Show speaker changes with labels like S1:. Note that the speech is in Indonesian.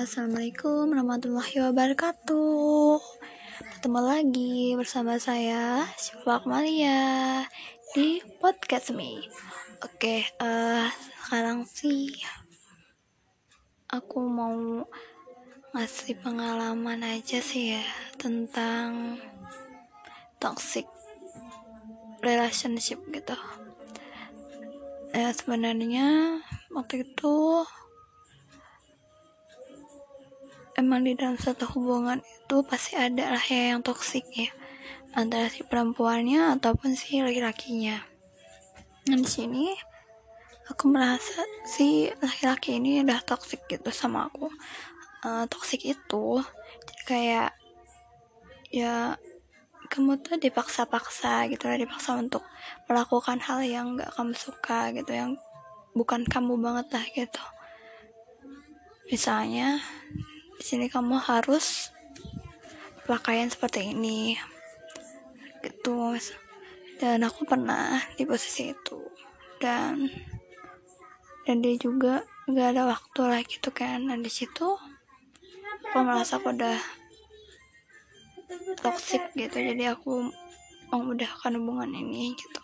S1: Assalamualaikum warahmatullahi wabarakatuh. Ketemu lagi bersama saya Syifa Akmalia Di podcast me. Oke, uh, sekarang sih Aku mau ngasih pengalaman aja sih ya Tentang Toxic Relationship gitu. Ya sebenarnya waktu itu emang di dalam satu hubungan itu pasti ada lah ya yang toksik ya. Antara si perempuannya ataupun si laki-lakinya. Dan di sini aku merasa si laki-laki ini udah toksik gitu sama aku. Uh, toksik itu jadi kayak ya kamu tuh dipaksa-paksa gitu lah dipaksa untuk melakukan hal yang gak kamu suka gitu yang bukan kamu banget lah gitu. Misalnya di sini kamu harus pakaian seperti ini. Gitu dan aku pernah di posisi itu. Dan dan dia juga gak ada waktu lah gitu kan. Dan di situ aku merasa aku udah toxic gitu. Jadi aku memudahkan hubungan ini gitu